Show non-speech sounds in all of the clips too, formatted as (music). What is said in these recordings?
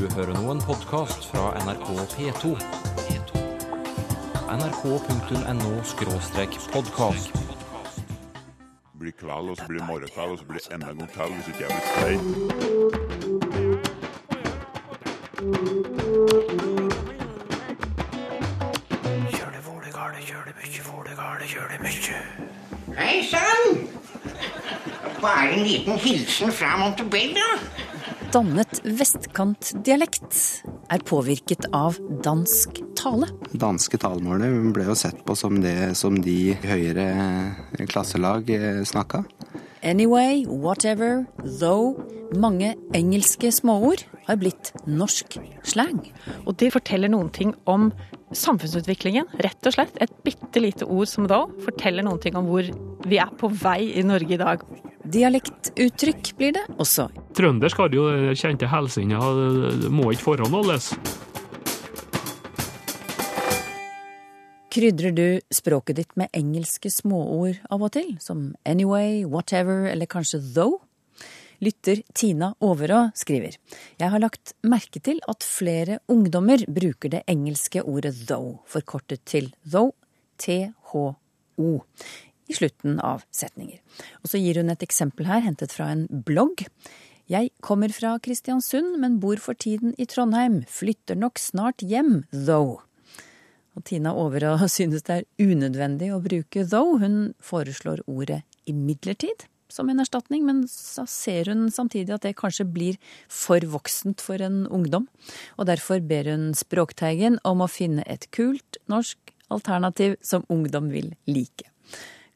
Du hører nå en podkast fra NRK P2. nrk.no-podkast. blir kveld, og så blir det morgenkveld, og så blir det enda en gang kveld hvis ikke jeg blir stein. Hei sann! Bare en liten hilsen fra Montebello. Dannet vestkantdialekt er påvirket av dansk tale. danske talemålet ble jo sett på som det som de høyere klasselag eh, snakka. Anyway, whatever, though. Mange engelske småord har blitt norsk slang. Og det forteller noen ting om samfunnsutviklingen, rett og slett. Et bitte lite ord som though forteller noen ting om hvor vi er på vei i Norge i dag. Dialektuttrykk blir det også. Trøndersk har jo det kjente hilsinga, det må ikke forhåndholdes. Krydrer du språket ditt med engelske småord av og til, som anyway, whatever eller kanskje though? Lytter Tina Overå skriver Jeg har lagt merke til at flere ungdommer bruker det engelske ordet though, forkortet til though, THO, i slutten av setninger. Og så gir hun et eksempel her, hentet fra en blogg. Jeg kommer fra Kristiansund, men bor for tiden i Trondheim. Flytter nok snart hjem, though. Og Tina Overå (laughs) synes det er unødvendig å bruke though. Hun foreslår ordet imidlertid som en erstatning, men så ser hun samtidig at det kanskje blir for voksent for en ungdom. Og derfor ber hun Språkteigen om å finne et kult norsk alternativ som ungdom vil like.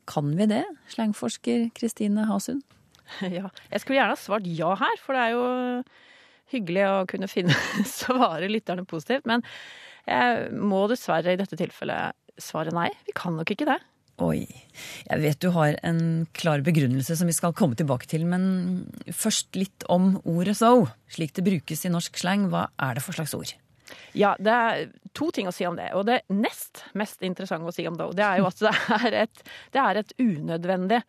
Kan vi det, slangforsker Kristine Hasund? (laughs) Ja, jeg skulle gjerne ha svart ja her, for det er jo hyggelig å kunne finne (laughs) svare lytterne positivt. Men jeg må dessverre i dette tilfellet svare nei. Vi kan nok ikke det. Oi. Jeg vet du har en klar begrunnelse som vi skal komme tilbake til, men først litt om ordet so. Slik det brukes i norsk slang, hva er det for slags ord? Ja, det er to ting å si om det. Og det nest mest interessante å si om do, det er jo at det er et, det er et unødvendig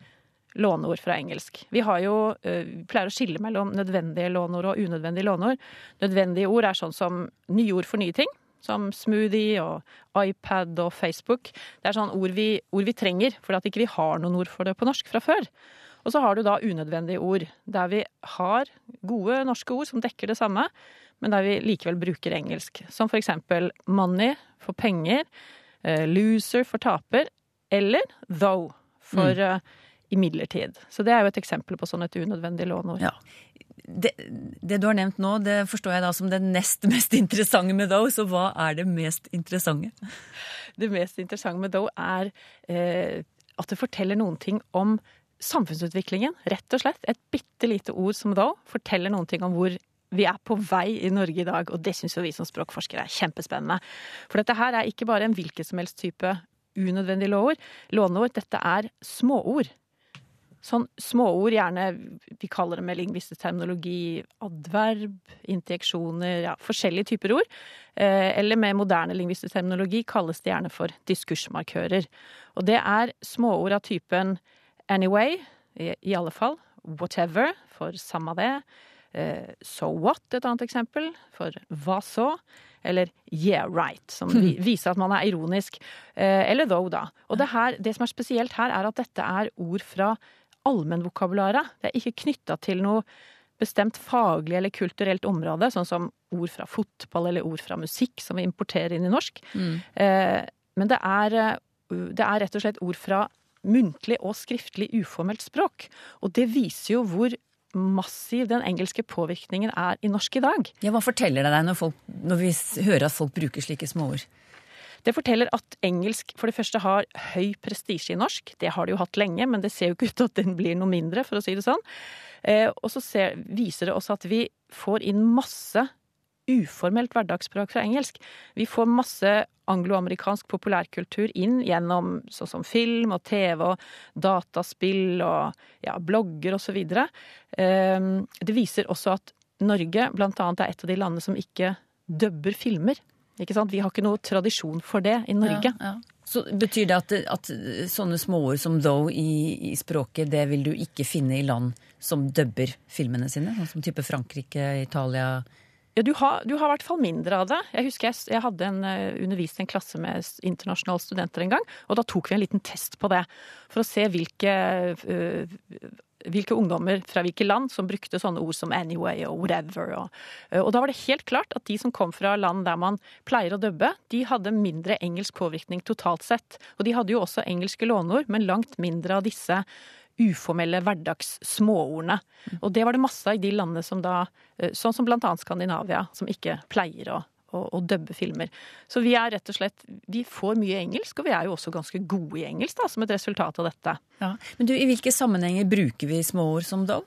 låneord fra engelsk. Vi har jo, eh, vi pleier å skille mellom nødvendige låneord og unødvendige låneord. Nødvendige ord er sånn som nyord for nye ting. Som smoothie og iPad og Facebook. Det er sånn ord vi, ord vi trenger, fordi at ikke vi har noen ord for det på norsk fra før. Og så har du da unødvendige ord, der vi har gode norske ord som dekker det samme, men der vi likevel bruker engelsk. Som for eksempel money for penger, eh, loser for taper, eller though for eh, imidlertid. Så det er jo et eksempel på sånn et unødvendig låneord. Ja. Det, det du har nevnt nå, det forstår jeg da som det nest mest interessante med Doe. så hva er det mest interessante? Det mest interessante med Doe er eh, at det forteller noen ting om samfunnsutviklingen, rett og slett. Et bitte lite ord som Doe forteller noen ting om hvor vi er på vei i Norge i dag, og det syns jo vi som språkforskere er kjempespennende. For dette her er ikke bare en hvilken som helst type unødvendig låneord. Låneord, dette er småord. Sånn småord, gjerne vi kaller det med lingvistisk terminologi adverb, interjeksjoner, ja, forskjellige typer ord. Eh, eller med moderne lingvistisk terminologi kalles det gjerne for diskursmarkører. Og det er småord av typen anyway, i, alle fall, whatever, for samme det, eh, so what, et annet eksempel, for hva så, eller yeah right, som (laughs) viser at man er ironisk, eh, eller though, da. Og det, her, det som er spesielt her, er at dette er ord fra allmennvokabularet. Det er ikke knytta til noe bestemt faglig eller kulturelt område, sånn som ord fra fotball eller ord fra musikk som vi importerer inn i norsk. Mm. men det er, eh, det er rett og slett ord fra muntlig og skriftlig uformelt språk. Og det viser jo hvor massiv den engelske påvirkningen er i norsk i dag. Ja, Hva forteller det deg når, folk, når vi hører at folk bruker slike småord? Det forteller at engelsk for det første har høy prestisje i norsk. Det har det jo hatt lenge, men det ser jo ikke ut til at den blir noe mindre, for å si det sånn. Eh, og så ser, viser det også at vi får inn masse uformelt hverdagsspråk fra engelsk. Vi får masse angloamerikansk populærkultur inn gjennom sånn som film og TV og dataspill og ja, blogger videre. Eh, det viser også at Norge annet er et av de landene som ikke dubber filmer. Ikke sant? Vi har ikke noe tradisjon for det i Norge. Ja, ja. Så betyr det at, at sånne småord som though i, i språket, det vil du ikke finne i land som dubber filmene sine? Sånn som type Frankrike, Italia, Ja, du har, du har i hvert fall mindre av det. Jeg husker jeg, jeg hadde en, eh, undervist en klasse med internasjonale studenter en gang, og da tok vi en liten test på det. For å se hvilke, eh, hvilke ungdommer fra hvilke land som brukte sånne ord som anyway og whatever. Og, eh, og da var det helt klart at de som kom fra land der man pleier å dubbe, de hadde mindre engelsk påvirkning totalt sett. Og de hadde jo også engelske låneord, men langt mindre av disse uformelle hverdagssmåordene. Og det var det masse av i de landene som da, eh, sånn som annet Skandinavia, som ikke pleier å, å, å dubbe filmer. Så vi er rett og slett, vi får mye engelsk, og vi er jo også ganske gode i engelsk da, som et resultat av dette. Ja. Men du, i hvilke sammenhenger bruker vi småord som dog?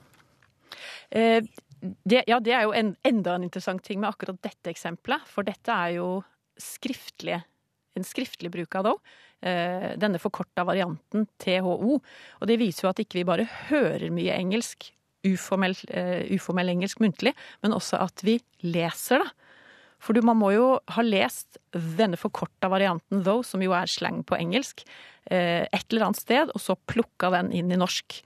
Eh, det, ja, det er jo en, enda en interessant ting med akkurat dette eksempelet, for dette er jo skriftlig, en skriftlig bruk av dog. Eh, denne forkorta varianten THO. Og det viser jo at ikke vi bare hører mye engelsk, uformell, eh, uformell engelsk muntlig, men også at vi leser det. For du, man må jo ha lest denne forkorta varianten though, som jo er slang på engelsk, eh, et eller annet sted, og så plukka den inn i norsk.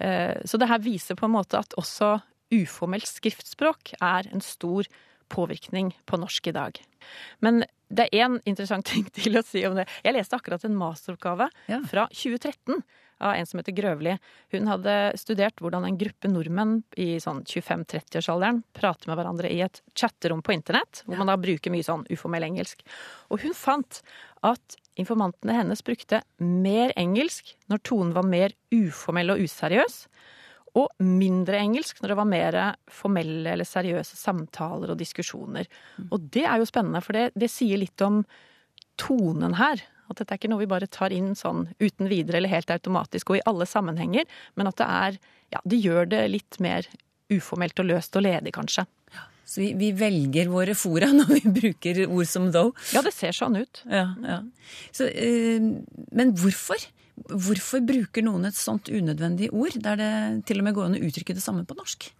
Eh, Så det her viser på en måte at også uformelt skriftspråk er en stor påvirkning på norsk i dag. Men det er én interessant (laughs) ting til å si om det. Jeg leste akkurat en masteroppgave Ja. fra 2013 av en som heter Grøvli. Hun hadde studert hvordan en gruppe nordmenn i sånn 25-30-årsalderen prater med hverandre i et chatterom på internett, hvor man da bruker mye sånn uformell engelsk. Og hun fant at informantene hennes brukte mer engelsk når tonen var mer uformell og useriøs, og mindre engelsk når det var mer formelle eller seriøse samtaler og diskusjoner. Og det er jo spennende, for det, det sier litt om tonen her. At dette er ikke noe vi bare tar inn sånn uten videre eller helt automatisk og i alle sammenhenger, men at det er Ja, det gjør det litt mer uformelt og løst og ledig, kanskje. Så vi, vi velger våre fora (laughs) når vi bruker ord som though. Ja, det ser sånn ut. Ja, ja. Så, eh, men hvorfor? Hvorfor bruker noen et sånt unødvendig ord, der det til og med går an å uttrykke det samme på norsk?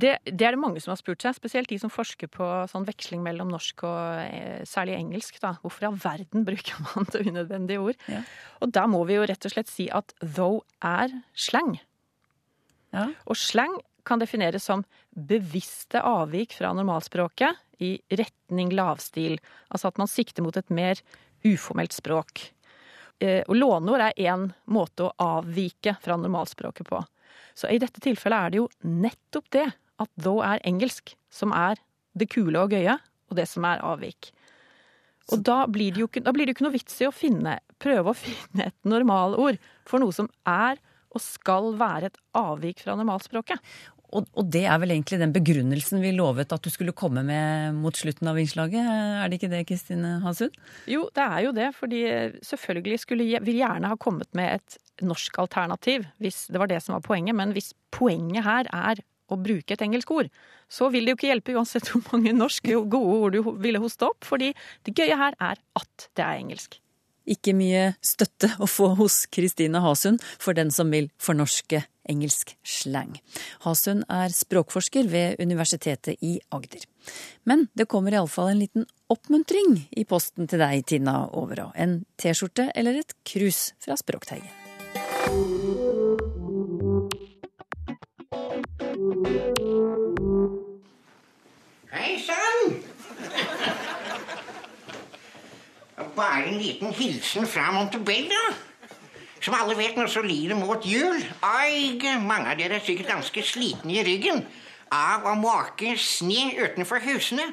Det, det er det mange som har spurt seg, spesielt de som forsker på sånn veksling mellom norsk og eh, særlig engelsk. Da. Hvorfor i all verden bruker man (laughs) det unødvendige ord? Ja. Og da må vi jo rett og slett si at though er slang. Ja. Og slang kan defineres som bevisste avvik fra normalspråket i retning lavstil. Altså at man sikter mot et mer uformelt språk. Eh, Og låneord er én måte å avvike fra normalspråket på. Så i dette tilfellet er det jo nettopp det at though er engelsk, som er det kule og gøye, og det som er avvik. Og da blir det jo ikke, det ikke noe vits i å finne, prøve å finne et normalord for noe som er og skal være et avvik fra normalspråket. Og, og det er vel egentlig den begrunnelsen vi lovet at du skulle komme med mot slutten av innslaget? Er det ikke det, Kristine Hasund? Jo, det er jo det, fordi selvfølgelig skulle vi gjerne ha kommet med et norsk alternativ, hvis det var det som var poenget. Men hvis poenget her er å bruke et engelsk ord, så vil det jo ikke hjelpe uansett hvor mange norske gode ord du ville hoste opp, fordi det gøye her er at det er engelsk. Ikke mye støtte å få hos Kristine Hasund for den som vil fornorske engelsk slang. Hasund er språkforsker ved Universitetet i Agder. Men det kommer iallfall en liten oppmuntring i posten til deg, Tina Overå. En T-skjorte eller et krus fra Språkteigen. Hei sann! Bare en liten hilsen fra Montebello. Som alle vet nå, så lir det mot jul. Oi, mange av dere er sikkert ganske slitne i ryggen av å måke sne utenfor husene.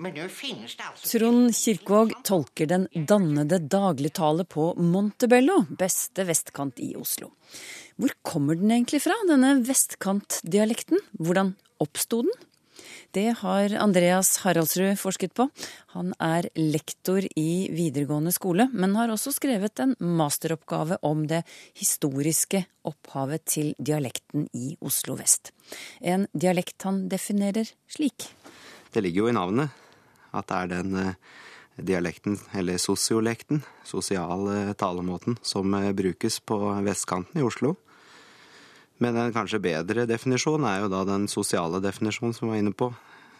Men nå finnes det altså Trond Kirkvaag tolker den dannede dagligtale på Montebello, beste vestkant i Oslo. Hvor kommer den egentlig fra, denne vestkantdialekten? Hvordan oppsto den? Det har Andreas Haraldsrud forsket på. Han er lektor i videregående skole, men har også skrevet en masteroppgave om det historiske opphavet til dialekten i Oslo vest. En dialekt han definerer slik. Det ligger jo i navnet at det er den eh, dialekten, eller sosiolekten, sosial talemåten, som eh, brukes på vestkanten i Oslo. Men en kanskje bedre definisjon er jo da den sosiale definisjonen som vi var inne på.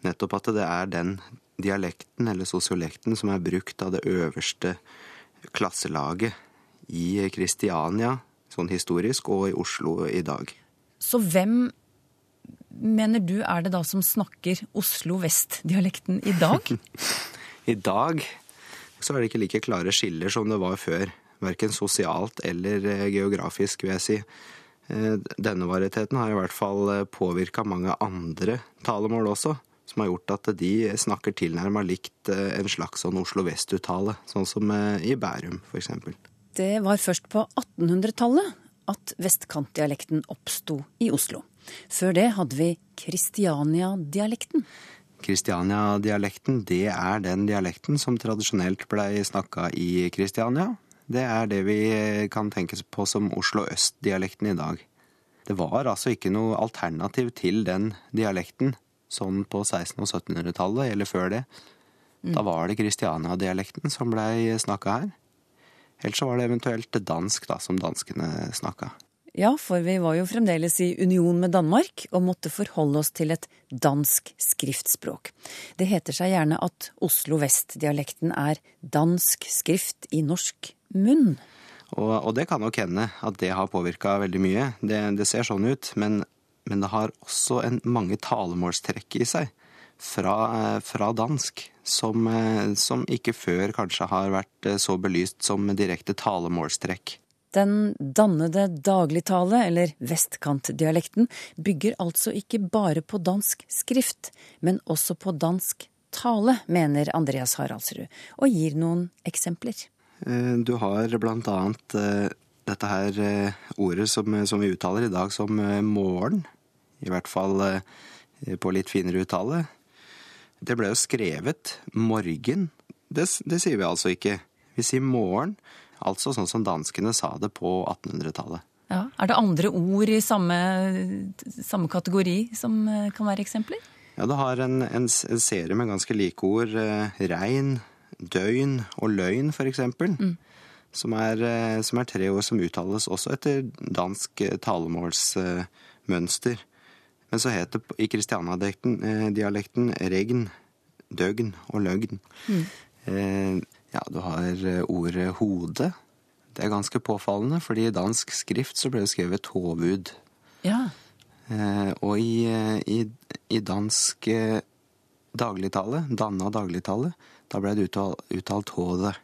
Nettopp at det er den dialekten, eller sosiolekten, som er brukt av det øverste klasselaget i Kristiania, sånn historisk, og i Oslo i dag. Så hvem mener du er det da som snakker Oslo vest-dialekten i dag? (laughs) I dag så er det ikke like klare skiller som det var før. Verken sosialt eller eh, geografisk, vil jeg si. Eh, Denne varieteten har i hvert fall påvirka mange andre talemål også, som har gjort at de snakker tilnærma likt eh, en slags sånn Oslo vest-uttale, sånn som eh, i Bærum f.eks. Det var først på 1800-tallet at vestkantdialekten oppsto i Oslo. Før det hadde vi Kristiania-dialekten. Kristiania-dialekten, det er den dialekten som tradisjonelt blei snakka i Kristiania. Det er det vi kan tenke på som Oslo øst-dialekten i dag. Det var altså ikke noe alternativ til den dialekten sånn på 1600- og 1700-tallet, eller før det. Da var det Kristiania-dialekten som blei snakka her. Ellers så var det eventuelt dansk, da, som danskene snakka. Ja, for vi var jo fremdeles i union med Danmark og måtte forholde oss til et dansk skriftspråk. Det heter seg gjerne at Oslo vest-dialekten er dansk skrift i norsk munn. Og, og det kan nok hende at det har påvirka veldig mye. Det, det ser sånn ut, men, men det har også en, mange talemålstrekk i seg fra, fra dansk, som, eh, som ikke før kanskje har vært eh, så belyst som direkte talemålstrekk. Den dannede dagligtale, eller vestkantdialekten, bygger altså ikke bare på dansk skrift, men også på dansk tale, mener Andreas Haraldsrud, og gir noen eksempler. Eh, Du har blant annet eh, dette her eh, ordet som, som vi uttaler i dag som morgen. I hvert fall på litt finere uttale. Det ble jo skrevet morgen. Det, det sier vi altså ikke. Vi sier morgen, altså sånn som danskene sa det på 1800-tallet. Ja, er det andre ord i samme, samme kategori som eh, kan være eksempler? Ja, du har en, en, en serie med ganske like ord. Eh, regn, døgn og løgn, for eksempel. Som, er, eh, som er tre ord som uttales også etter dansk talemålsmønster. Men så het det i kristianadialekten eh, dialekten regn, døgn og løgn. Eh, ja, du har eh, ordet hode. Det er ganske påfallende, fordi i dansk skrift så ble det skrevet hovud. Ja. Eh, og i, eh, i, i dansk eh, dagligtale, danna dagligtale, da ble det uttalt, uttalt håde.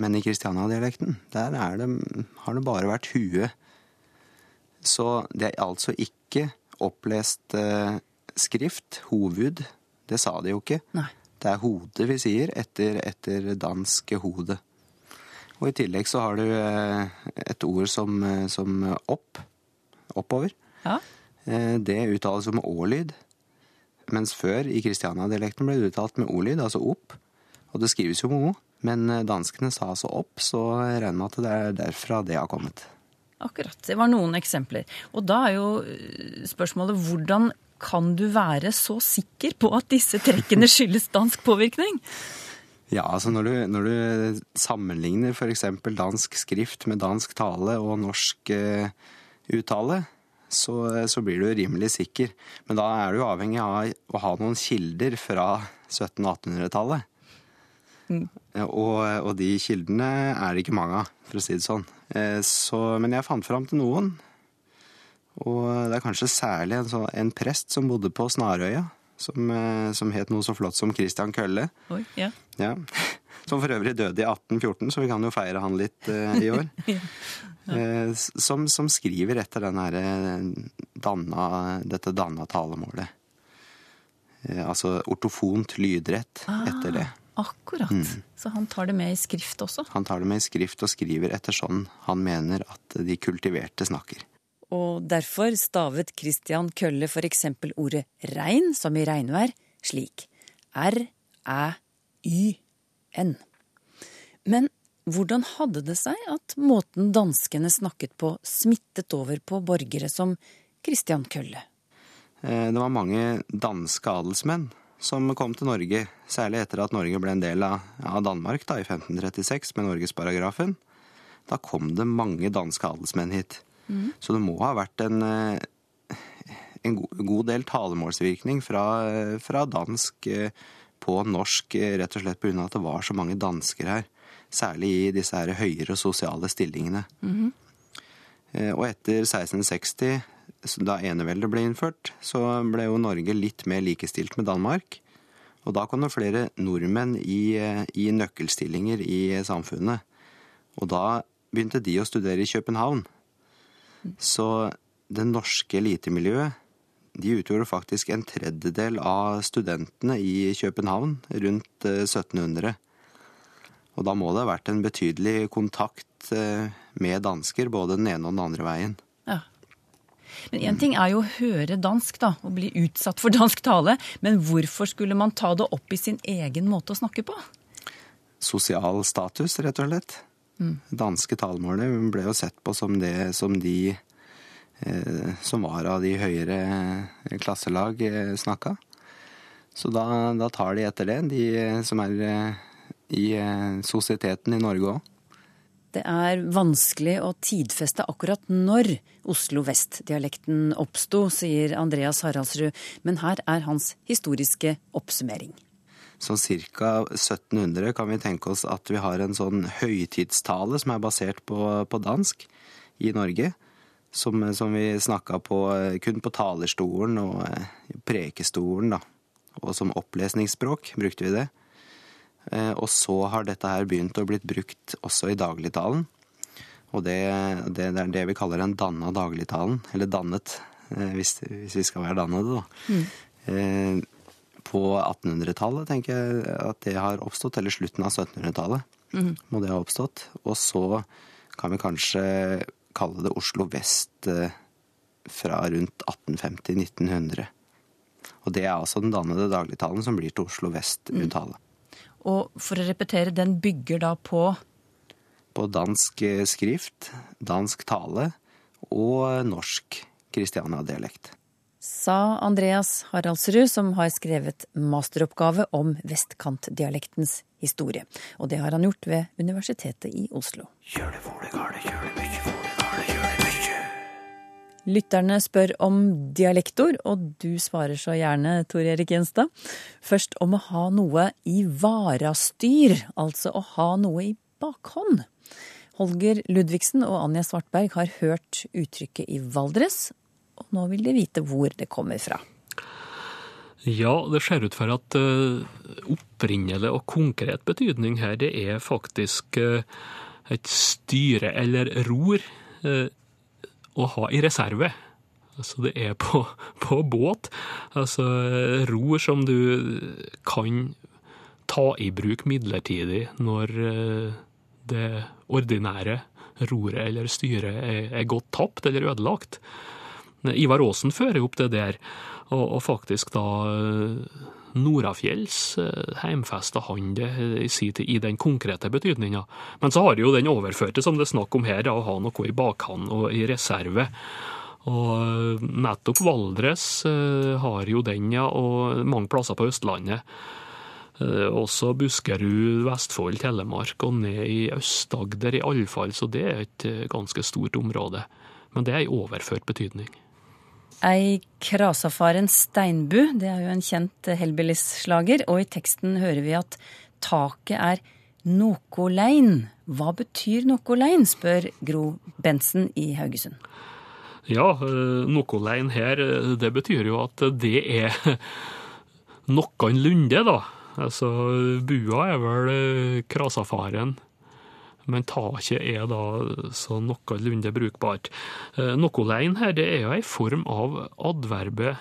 Men i Kristiania-dialekten, der er det, har det bare vært hue. Så det er altså ikke opplest eh, skrift, hovud. Det sa de jo ikke. Nei. Det er hode vi sier, etter, etter dansk hode. Og i tillegg så har du eh, et ord som, eh, som opp, oppover. Ja. Eh, Det uttales som å-lyd, mens før i Kristiania-dialekten ble det uttalt med o-lyd, altså opp. Og det skrives jo med o, men danskene sa altså opp, så regner med at det er derfra det har kommet. Akkurat. Det var noen eksempler. Og da er jo spørsmålet hvordan kan du være så sikker på at disse trekkene (laughs) skyldes dansk påvirkning? Ja, altså når du, når du sammenligner f.eks. dansk skrift med dansk tale og norsk uh, uttale, så, så blir du rimelig sikker. Men da er du avhengig av å ha noen kilder fra 1700- og 1800-tallet. Mm. Og, og de kildene er det ikke mange av, for å si det sånn. Eh, Så, men jeg fant fram til noen. Og det er kanskje særlig en, sånn, en prest som bodde på Snarøya, som, eh, som het noe så flott som Christian Kølle. Oi, ja. Ja. (laughs) Som for øvrig døde i 1814, så vi kan jo feire han litt uh, i år. (laughs) ja. s- som, som skriver etter den her, eh, danna, dette danna talemålet. Eh, altså ortofont lydrett etter det. Akkurat. Så han tar det med i skrift også. Han tar det med i skrift og skriver etter sånn han mener at de kultiverte snakker. Og derfor stavet Christian Kølle eksempel ordet regn, som i regnvær, slik. R-æ-y-n. Men hvordan hadde det seg at måten danskene snakket på, smittet over på borgere som Christian Kølle? Eh, Det var mange danske adelsmenn som kom til Norge, særlig etter at Norge ble en del av Danmark da, i 1536 med Norgesparagrafen. Da kom det mange danske adelsmenn hit. Så det må ha vært en, eh, en god del talemålsvirkning fra, fra dansk eh, på norsk, eh, rett og slett pga. at det var så mange dansker her. Særlig i disse her høyere sosiale stillingene. Eh, Og etter 1660 da eneveldet ble innført, så ble jo Norge litt mer likestilt med Danmark. Og da kom det flere nordmenn i, i nøkkelstillinger i samfunnet. Og da begynte de å studere i København. Så det norske elitemiljøet de utgjorde faktisk en tredjedel av studentene i København rundt eh, 1700. Og da må det ha vært en betydelig kontakt eh, med dansker både den ene og den andre veien. Ja. Men Én ting er jo å høre dansk da, og bli utsatt for dansk tale, men hvorfor skulle man ta det opp i sin egen måte å snakke på? Sosial status, rett og slett. Danske talemålet ble jo sett på som det som de eh, som var av de høyere eh, klasselag eh, snakka. Så da, da tar de etter det, de eh, som er eh, i eh, sosieteten i Norge òg. Det er vanskelig å tidfeste akkurat når Oslo vest-dialekten oppsto, sier Andreas Haraldsrud, men her er hans historiske oppsummering. Sånn ca. 1700 kan vi tenke oss at vi har en sånn høytidstale som er basert på, på dansk i Norge. Som, som vi snakka på kun på talerstolen og eh, prekestolen, da. Og som opplesningsspråk brukte vi det. Eh, Og så har dette her begynt å blitt brukt også i dagligtalen. Og det, det, det er det vi kaller den danna dagligtalen. Eller dannet, eh, hvis, hvis vi skal være dannede, da. Eh, På 1800-tallet tenker jeg at det har oppstått, eller slutten av 1700-tallet må det ha oppstått. Og så kan vi kanskje kalle det Oslo vest eh, fra rundt 1850-1900. Og det er altså den dannede dagligtalen som blir til Oslo vest-uttale. Og for å repetere, den bygger da på På dansk eh, skrift, dansk tale og norsk Kristiania-dialekt. Sa Andreas Haraldsrud, som har skrevet masteroppgave om vestkantdialektens historie. Og det har han gjort ved Universitetet i Oslo. Lytterne spør om dialektord, og du svarer så gjerne, Tor Erik Gjenstad. Først om å ha noe i varastyr, altså å ha noe i bakhånd. Holger Ludvigsen og Anja Svartberg har hørt uttrykket i Valdres, og nå vil de vite hvor det kommer fra. Ja, det ser ut for at uh, opprinnelig og konkret betydning her, det er faktisk uh, et styre eller ror uh, å ha i reserve. Altså det er på, (laughs) på båt. Altså ror som du kan ta i bruk midlertidig når det ordinære roret eller styret er, er gått tapt eller ødelagt. Ivar Aasen fører opp det der, og, og faktisk da eh, Norafjells eh, heimfesta han det tid i den konkrete betydninga. Men så har jo den overførte, som det er snakk om her, å ha noe i bakhånd og i reserve. Og eh, nettopp Valdres har jo den, ja, og mange plasser på Østlandet. Også Buskerud, Vestfold, Telemark og ned i Øst-Agder i alle fall, så det er et ganske stort område. Men det er i overført betydning. Ei krasafaren steinbu, det er jo en kjent Hellbillies-slager, og i teksten hører vi at taket er nokolein. Hva betyr nokolein, spør Gro Bensen i Haugesund. Ja, nokolein her, det betyr jo at det er (laughs) noenlunde, da. Altså, bua er vel krasafaren men taket er da så noenlunde brukbart. Nokolein her, det er jo ei form av adverbet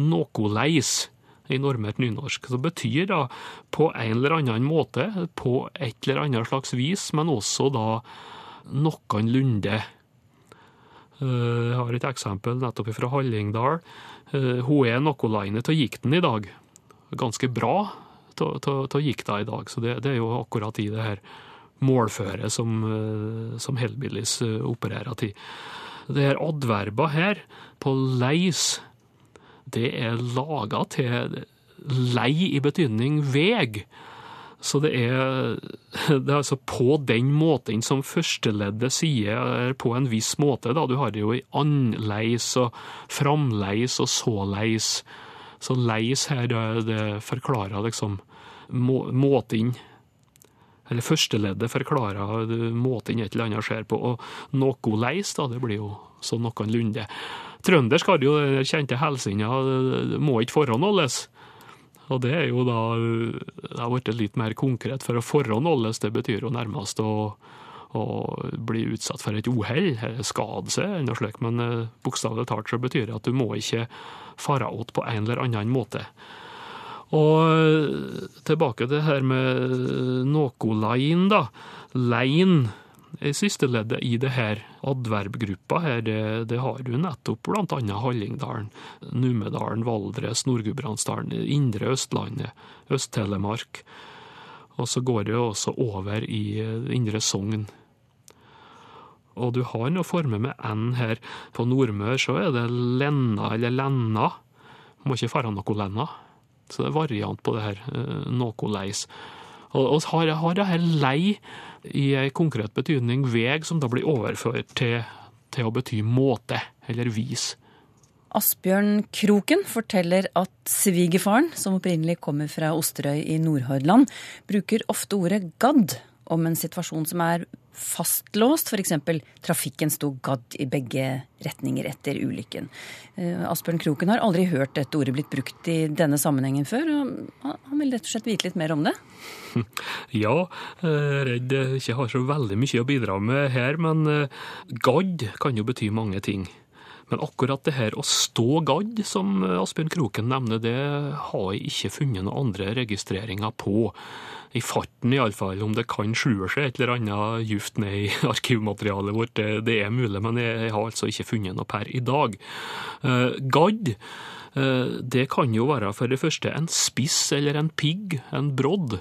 nokoleis i normert nynorsk. Det betyr da på en eller annen måte, på et eller annet slags vis, men også da noenlunde. Jeg har et eksempel nettopp fra Hallingdal. Hun er nokoleinet av gikten i dag. Ganske bra av gikta i dag, så det, det er jo akkurat i det her målføre som, som Hellbillies opererer til. Det her adverba her, på leis, det er laga til lei i betydning veg. Så det er, (laughs) det er altså på den måten som førsteleddet sier på en viss måte. Da. Du har det jo i anleis og framleis og såleis. Så leis her, det, det forklarer liksom må, måten eller førsteleddet forklarer måten et eller annet skjer på, og noe leis, da, det blir jo så noenlunde. Trøndersk har jo den kjente helsinga, 'må ikke forhåndholdes'. Og det er jo da Det har blitt litt mer konkret, for å forhåndholdes, det betyr jo nærmest å, å bli utsatt for et uhell, skade seg, eller noe slikt. Men eh, bokstavelig talt så betyr det at du må ikke fare åt på en eller annen måte. Og eh, tilbake til det her med noe da. Lein i siste leddet i det her adverbgruppa her, det, det har du nettopp blant annet Hallingdalen, Numedalen, Valdres, Nord-Gudbrandsdalen, Indre Østlandet, Øst-Telemark. Og så går det også over i eh, Indre Sogn. Og du har noen former med n her. På Nordmør så er det lenna eller lenna. Må ikke fare noe lenna. Så det er variant på det her. eh, Noe leis. Og, vi har, har det her lei i en konkret betydning veg, som da blir overført til, til å bety måte eller vis. Asbjørn Kroken forteller at svigerfaren, som opprinnelig kommer fra Osterøy i Nordhordland, bruker ofte ordet gadd om en situasjon som er fastlåst, f.eks. trafikken sto gadd i begge retninger etter ulykken. Eh, Asbjørn Kroken har aldri hørt dette ordet blitt brukt i denne sammenhengen før, og han vil rett og slett vite litt mer om det. (laughs) Ja, eh, redd ikke har så veldig mye å bidra med her, men eh, gadd kan jo bety mange ting. Men akkurat det her å stå gadd, som Asbjørn Kroken nevner, det har jeg ikke funnet noen andre registreringer på. I farten iallfall, om det kan skjule seg et eller annet djupt ned i (laughs) arkivmaterialet vårt, det, det er mulig, men jeg, har altså ikke funnet noe per i dag. Uh, gadd, eh, det kan jo være for det første en spiss eller en pigg, en brodd.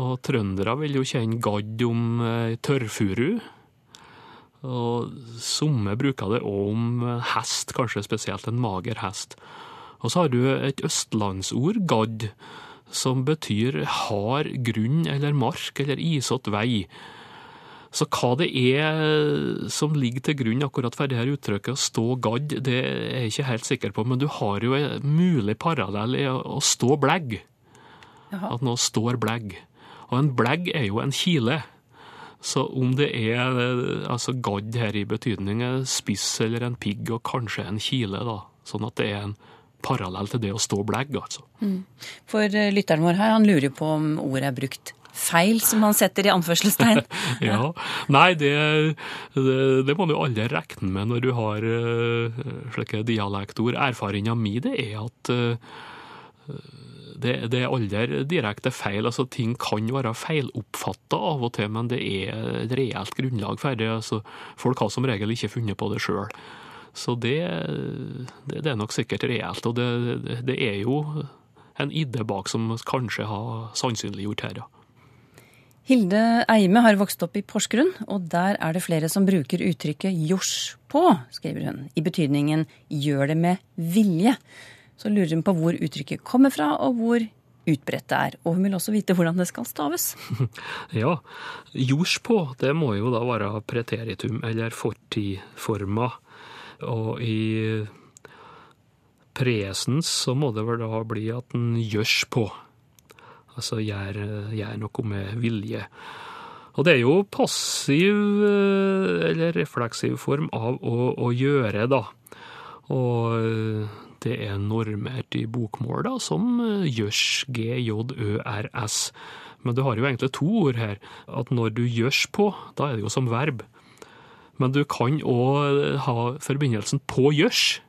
Og trøndere vil jo kjenne gadd om eh, tørrfuru. Og somme bruker det òg om hest, kanskje spesielt en mager hest. Og så har du et østlandsord, gadd, som betyr hard grunn eller mark eller isete vei. Så hva det er som ligger til grunn akkurat for det her uttrykket å stå gadd, det er jeg ikke helt sikker på, men du har jo en mulig parallell i å stå blegg. At noe står blegg. Og en blegg er jo en kile. Så om det er altså gadd her i betydning spiss eller en pigg, og kanskje en kile, da. Sånn at det er en parallell til det å stå blegg, altså. For eh, lytteren vår her, han lurer på om ordet er brukt feil, som han setter i anførselstegn. (laughs) Ja. Nei, det, det, det må du aldri regne med når du har uh, slike dialektord. Erfaringa mi det er at uh, det, det er aldri direkte feil. altså Ting kan være feiloppfatta av og til, men det er et reelt grunnlag for det. altså Folk har som regel ikke funnet på det sjøl. Så det, det, er nok sikkert reelt. Og det, det er jo en idé bak som kanskje har sannsynliggjort ja. Hilde Eime har vokst opp i Porsgrunn, og der er det flere som bruker uttrykket 'jors på', skriver hun, i betydningen 'gjør det med vilje'. Så lurer hun på hvor uttrykket kommer fra, og hvor utbredt det er. Og hun vil også vite hvordan det skal staves. (laughs) Ja, jordspå, det må jo da være preteritum, eller fortidforma. Og i presens så må det vel da bli at den gjørs på. Altså gjør, gjør noe med vilje. Og det er jo passiv eh, eller refleksiv form av å, å gjøre, da. Og eh, det er normert i bokmål da, som gjørs, gjørs, g-j-ø-r-s. Men du har jo egentlig to ord her. At når du gjørs på, da er det jo som verb. Men du kan òg ha forbindelsen på gjørs.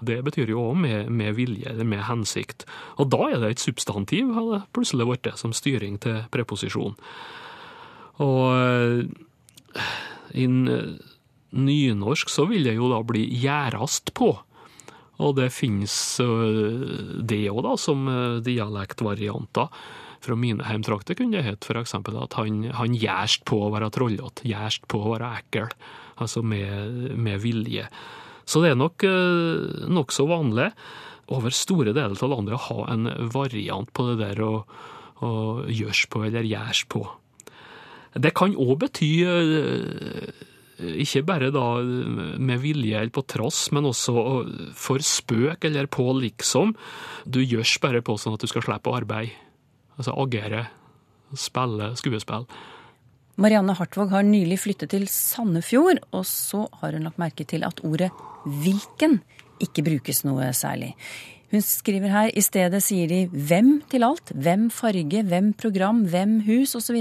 Det betyr jo òg med, med vilje, eller med hensikt. Og da er det et substantiv, har det plutselig blitt, som styring til preposisjon. Og eh, i nynorsk så vil det jo da bli gjærast på. Og det finnes øh, det òg, da, som øh, dialektvarianter. Fra mine heimtrakter kunne det hett f.eks. at han, han gjerst på å være trollete, gjerst på å være ekkel. Altså med, med vilje. Så det er nok øh, nokså vanlig over store deler av landet å ha en variant på det der å, å gjørs på eller gjærs på. Det kan òg bety ikke bare da med vilje eller på trass, men også for spøk eller på liksom. Du gjørs bare på sånn at du skal slippe å arbeide. Altså agere, spille skuespill. Marianne Hartvåg har nylig flyttet til Sandefjord, og så har hun lagt merke til at ordet hvilken ikke brukes noe særlig. Hun skriver her i stedet sier de hvem til alt. Hvem farge, hvem program, hvem hus osv.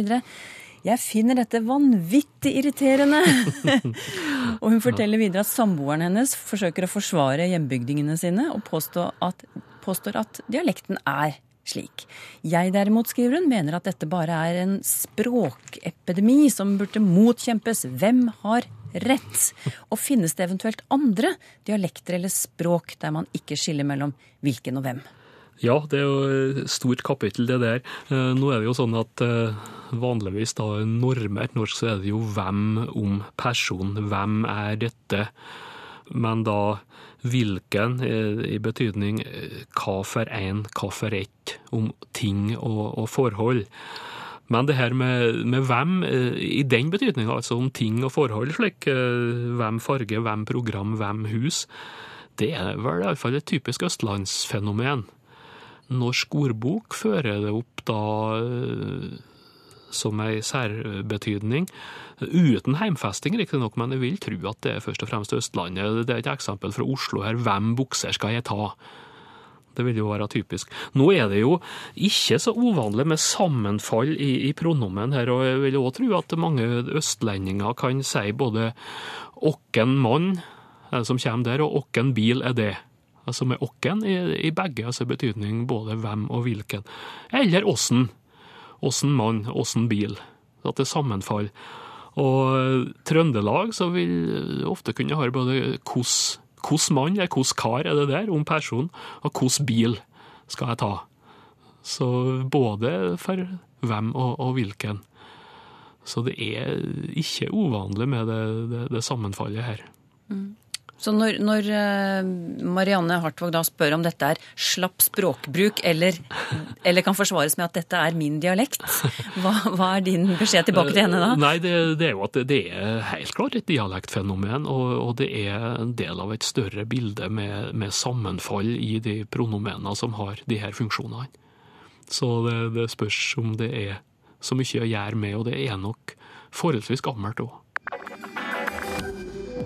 Jeg finner dette vanvittig irriterende. (laughs) og hun forteller videre at samboeren hennes forsøker å forsvare hjembygdingene sine og påstår at, påstår at dialekten er slik. Jeg derimot, skriver hun, mener at dette bare er en språkepidemi som burde motkjempes. Hvem har rett? Og finnes det eventuelt andre dialekter eller språk der man ikke skiller mellom hvilken og hvem? Ja, det er jo et stort kapittel, det der. Eh, nå er det jo sånn at eh, vanligvis da normert norsk så er det jo hvem om person. Hvem er dette? Men da hvilken eh, i betydning hva for en, hva for ett, om ting og, og forhold. Men det her med, med, hvem, i den betydninga, altså om ting og forhold, slik hvem farge, hvem program, hvem hus, det er vel iallfall et typisk østlandsfenomen. Norsk ordbok fører det opp da eh, som ei særbetydning. Uten heimfesting, riktignok, men jeg vil tro at det er først og fremst Østlandet. Det er et eksempel fra Oslo her. Hvem bukser skal jeg ta? Det vil jo være typisk. Nå er det jo ikke så uvanlig med sammenfall i, i pronomen her, og jeg vil òg tro at mange østlendinger kan si både 'åkken mann', som kommer der, og 'åkken bil' er det altså med åkken i, i begge, altså betydning både hvem og hvilken. Eller åssen. Åssen mann, åssen bil. At det sammenfaller. Og Trøndelag så vil ofte kunne ha både hvordan mann eller hvordan kar er det der, om personen, og hvordan bil skal jeg ta. Så både for hvem og, og hvilken. Så det er ikke uvanlig med det, det, det sammenfallet her. Mm. Så når, når, eh, Marianne Hartvåg da spør om dette er slapp språkbruk, eller, eller, kan forsvares med at dette er min dialekt, hva, hva er din beskjed tilbake til henne da? Nei, det, det, er jo at det er helt klart et dialektfenomen, og, og det er en del av et større bilde med, med sammenfall i de pronomenene som har de her funksjonene. Så det, det spørs om det er så mye å gjøre med, og det er nok forholdsvis gammelt òg.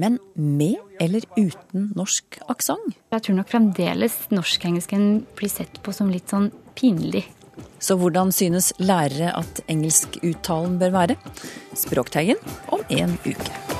men med eller uten norsk aksent. Jeg tror nok fremdeles norsk-engelsken blir sett på som litt sånn pinlig. Så hvordan synes lærere at engelskuttalen bør være? Språkteigen om en uke.